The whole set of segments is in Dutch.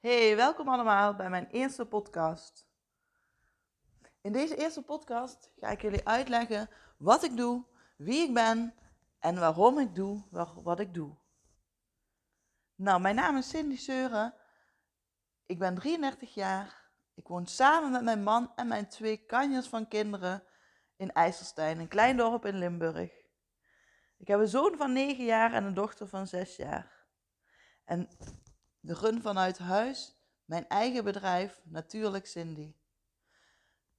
Hey, welkom allemaal bij mijn eerste podcast. In deze eerste podcast ga ik jullie uitleggen wat ik doe, wie ik ben en waarom ik doe wat ik doe. Nou, mijn naam is Cindy Seuren. Ik ben 33 jaar. Ik woon samen met mijn man en mijn twee kanjers van kinderen in IJsselstein, een klein dorp in Limburg. Ik heb een zoon van 9 jaar en een dochter van 6 jaar. En de run vanuit huis, mijn eigen bedrijf, natuurlijk Cindy.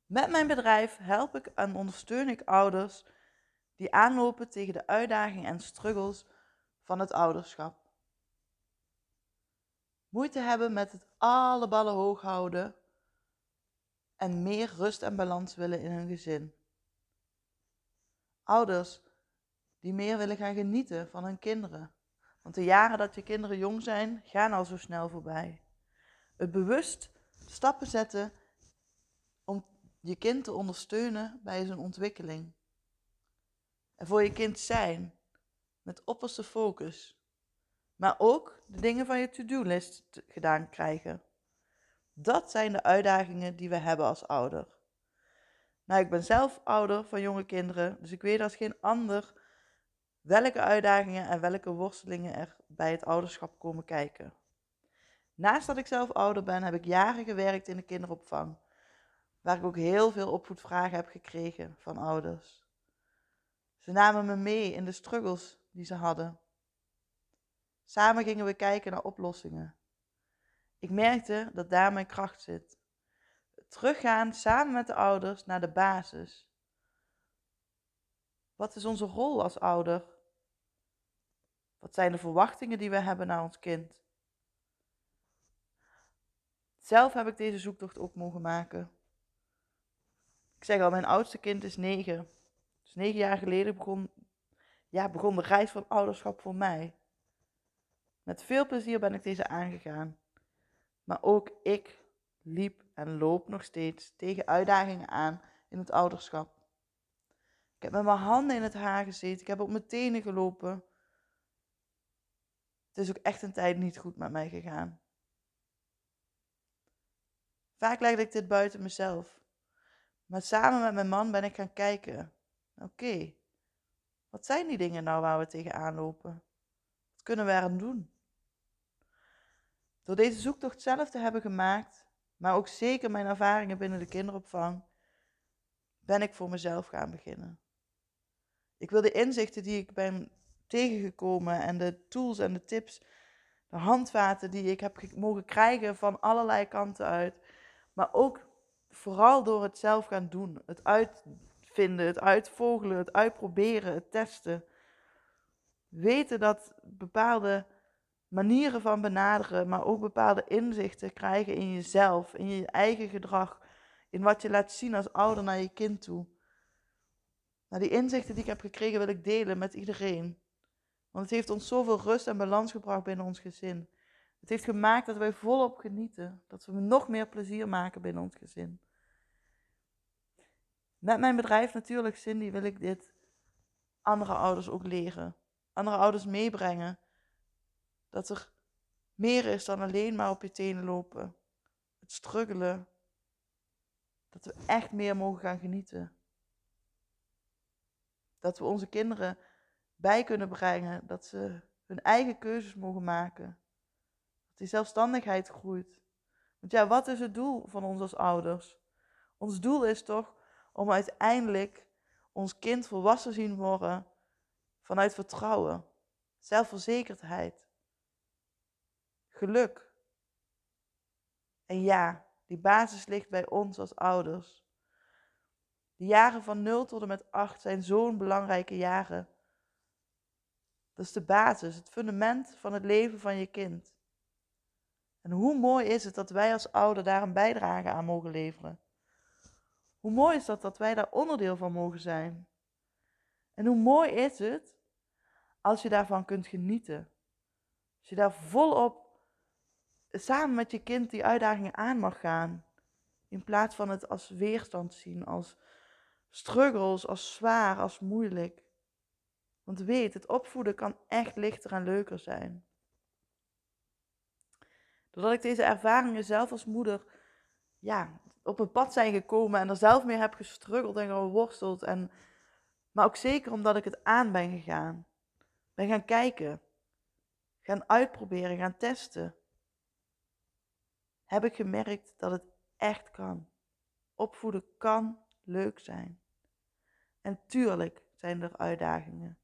Met mijn bedrijf help ik en ondersteun ik ouders die aanlopen tegen de uitdagingen en struggles van het ouderschap. Moeite hebben met het alle ballen hoog houden en meer rust en balans willen in hun gezin. Ouders die meer willen gaan genieten van hun kinderen. Want de jaren dat je kinderen jong zijn, gaan al zo snel voorbij. Het bewust stappen zetten om je kind te ondersteunen bij zijn ontwikkeling. En voor je kind zijn, met opperste focus. Maar ook de dingen van je to-do-list gedaan krijgen. Dat zijn de uitdagingen die we hebben als ouder. Nou, ik ben zelf ouder van jonge kinderen, dus ik weet als geen ander welke uitdagingen en welke worstelingen er bij het ouderschap komen kijken. Naast dat ik zelf ouder ben, heb ik jaren gewerkt in de kinderopvang, waar ik ook heel veel opvoedvragen heb gekregen van ouders. Ze namen me mee in de struggles die ze hadden. Samen gingen we kijken naar oplossingen. Ik merkte dat daar mijn kracht zit. Teruggaan samen met de ouders naar de basis. Wat is onze rol als ouder? Wat zijn de verwachtingen die we hebben naar ons kind? Zelf heb ik deze zoektocht ook mogen maken. Ik zeg al, mijn oudste kind is negen. Dus negen jaar geleden begon, ja, begon de reis van ouderschap voor mij. Met veel plezier ben ik deze aangegaan. Maar ook ik liep en loop nog steeds tegen uitdagingen aan in het ouderschap. Ik heb met mijn handen in het haar gezeten. Ik heb op mijn tenen gelopen. Het is ook echt een tijd niet goed met mij gegaan. Vaak legde ik dit buiten mezelf. Maar samen met mijn man ben ik gaan kijken. Oké, wat zijn die dingen nou waar we tegenaan lopen? Wat kunnen we eraan doen? Door deze zoektocht zelf te hebben gemaakt, maar ook zeker mijn ervaringen binnen de kinderopvang, ben ik voor mezelf gaan beginnen. Ik wil de inzichten die ik ben tegengekomen en de tools en de tips, de handvaten die ik heb mogen krijgen van allerlei kanten uit, maar ook vooral door het zelf gaan doen, het uitvinden, het uitvogelen, het uitproberen, het testen. Weten dat bepaalde manieren van benaderen, maar ook bepaalde inzichten krijgen in jezelf, in je eigen gedrag, in wat je laat zien als ouder naar je kind toe. Die inzichten die ik heb gekregen wil ik delen met iedereen. Want het heeft ons zoveel rust en balans gebracht binnen ons gezin. Het heeft gemaakt dat wij volop genieten. Dat we nog meer plezier maken binnen ons gezin. Met mijn bedrijf natuurlijk, Cindy, wil ik dit andere ouders ook leren. Andere ouders meebrengen. Dat er meer is dan alleen maar op je tenen lopen. Het struggelen. Dat we echt meer mogen gaan genieten. Dat we onze kinderen bij kunnen brengen. Dat ze hun eigen keuzes mogen maken. Dat die zelfstandigheid groeit. Want ja, wat is het doel van ons als ouders? Ons doel is toch om uiteindelijk ons kind volwassen zien worden vanuit vertrouwen, zelfverzekerdheid, geluk. En ja, die basis ligt bij ons als ouders. De jaren van 0 tot en met 8 zijn zo'n belangrijke jaren. Dat is de basis, het fundament van het leven van je kind. En hoe mooi is het dat wij als ouder daar een bijdrage aan mogen leveren? Hoe mooi is dat dat wij daar onderdeel van mogen zijn? En hoe mooi is het als je daarvan kunt genieten? Als je daar volop samen met je kind die uitdagingen aan mag gaan. In plaats van het als weerstand zien, als struggles, als zwaar, als moeilijk. Want weet, het opvoeden kan echt lichter en leuker zijn. Doordat ik deze ervaringen zelf als moeder ja, op een pad zijn gekomen en er zelf mee heb gestruggeld en geworsteld. En, maar ook zeker omdat ik het aan ben gegaan. Ben gaan kijken, gaan uitproberen, gaan testen. Heb ik gemerkt dat het echt kan. Opvoeden kan leuk zijn. En tuurlijk zijn er uitdagingen.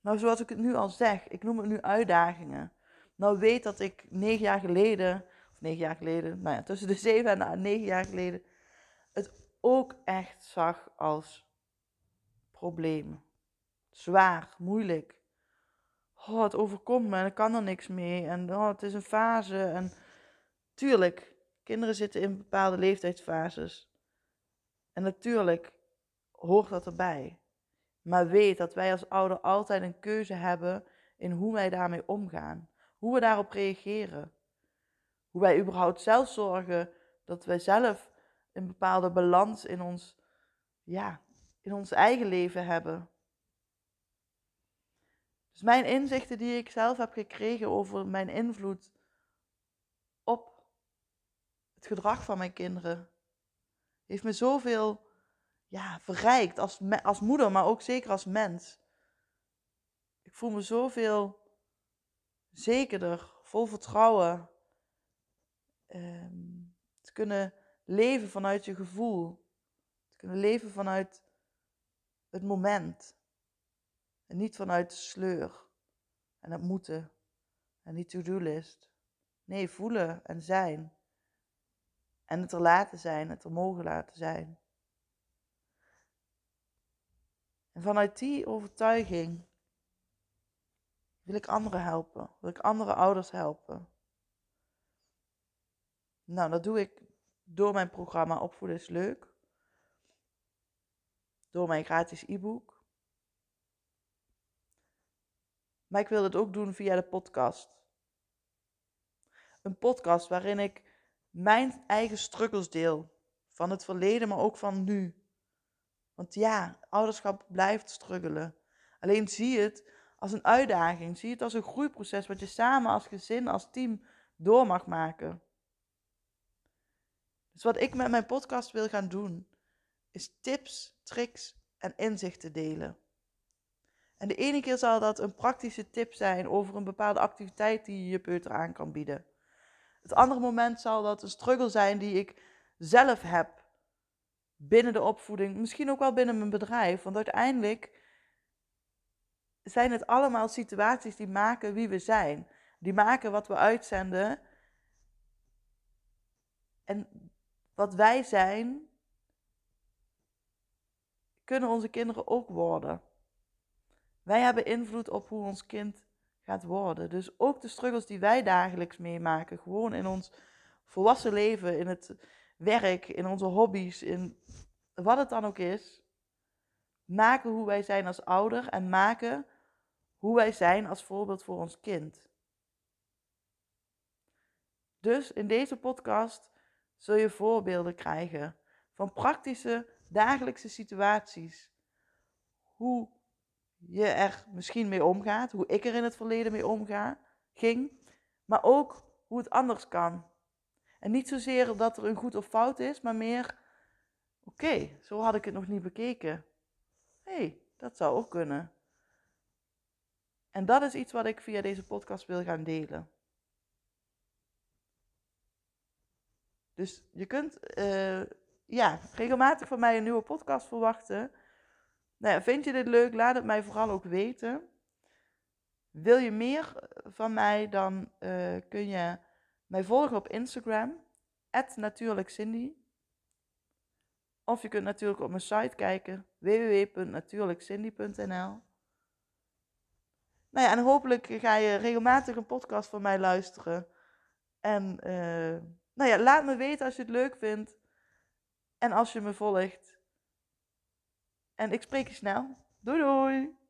Nou, zoals ik het nu al zeg, ik noem het nu uitdagingen. Nou weet dat ik negen jaar geleden, of negen jaar geleden, nou ja, tussen de zeven en negen jaar geleden, het ook echt zag als problemen. Zwaar, moeilijk. Oh, het overkomt me en ik kan er niks mee. En oh, het is een fase. En tuurlijk, kinderen zitten in bepaalde leeftijdsfases. En natuurlijk hoort dat erbij. Maar weet dat wij als ouder altijd een keuze hebben in hoe wij daarmee omgaan. Hoe we daarop reageren. Hoe wij überhaupt zelf zorgen dat wij zelf een bepaalde balans in ons, ja, in ons eigen leven hebben. Dus mijn inzichten die ik zelf heb gekregen over mijn invloed op het gedrag van mijn kinderen, heeft me zoveel ja, verrijkt als, als moeder, maar ook zeker als mens. Ik voel me zoveel zekerder, vol vertrouwen. Um, te kunnen leven vanuit je gevoel. Te kunnen leven vanuit het moment. En niet vanuit de sleur en het moeten en die to-do-list. Nee, voelen en zijn. En het er laten zijn, het er mogen laten zijn. En vanuit die overtuiging wil ik anderen helpen, wil ik andere ouders helpen. Nou, dat doe ik door mijn programma Opvoeden is Leuk, door mijn gratis e-book. Maar ik wil het ook doen via de podcast. Een podcast waarin ik mijn eigen struggles deel. Van het verleden, maar ook van nu. Want ja, ouderschap blijft struggelen. Alleen zie het als een uitdaging. Zie het als een groeiproces wat je samen als gezin, als team door mag maken. Dus wat ik met mijn podcast wil gaan doen, is tips, tricks en inzichten delen. En de ene keer zal dat een praktische tip zijn over een bepaalde activiteit die je je peuter aan kan bieden. Het andere moment zal dat een struggle zijn die ik zelf heb binnen de opvoeding, misschien ook wel binnen mijn bedrijf. Want uiteindelijk zijn het allemaal situaties die maken wie we zijn. Die maken wat we uitzenden. En wat wij zijn, kunnen onze kinderen ook worden. Wij hebben invloed op hoe ons kind gaat worden. Dus ook de struggles die wij dagelijks meemaken, gewoon in ons volwassen leven, in het werk, in onze hobby's, in wat het dan ook is, maken hoe wij zijn als ouder en maken hoe wij zijn als voorbeeld voor ons kind. Dus in deze podcast zul je voorbeelden krijgen van praktische dagelijkse situaties. Hoe je er misschien mee omgaat, hoe ik er in het verleden mee omga, ging, maar ook hoe het anders kan. En niet zozeer dat er een goed of fout is, maar meer, oké, zo had ik het nog niet bekeken. Hé, hey, dat zou ook kunnen. En dat is iets wat ik via deze podcast wil gaan delen. Dus je kunt uh, ja, regelmatig van mij een nieuwe podcast verwachten. Nou vind je dit leuk? Laat het mij vooral ook weten. Wil je meer van mij, dan uh, kun je mij volgen op Instagram, natuurlijkcindy. Of je kunt natuurlijk op mijn site kijken, www.natuurlijkcindy.nl. Nou ja, en hopelijk ga je regelmatig een podcast van mij luisteren. En uh, nou ja, laat me weten als je het leuk vindt. En als je me volgt. En ik spreek je snel. Doei doei!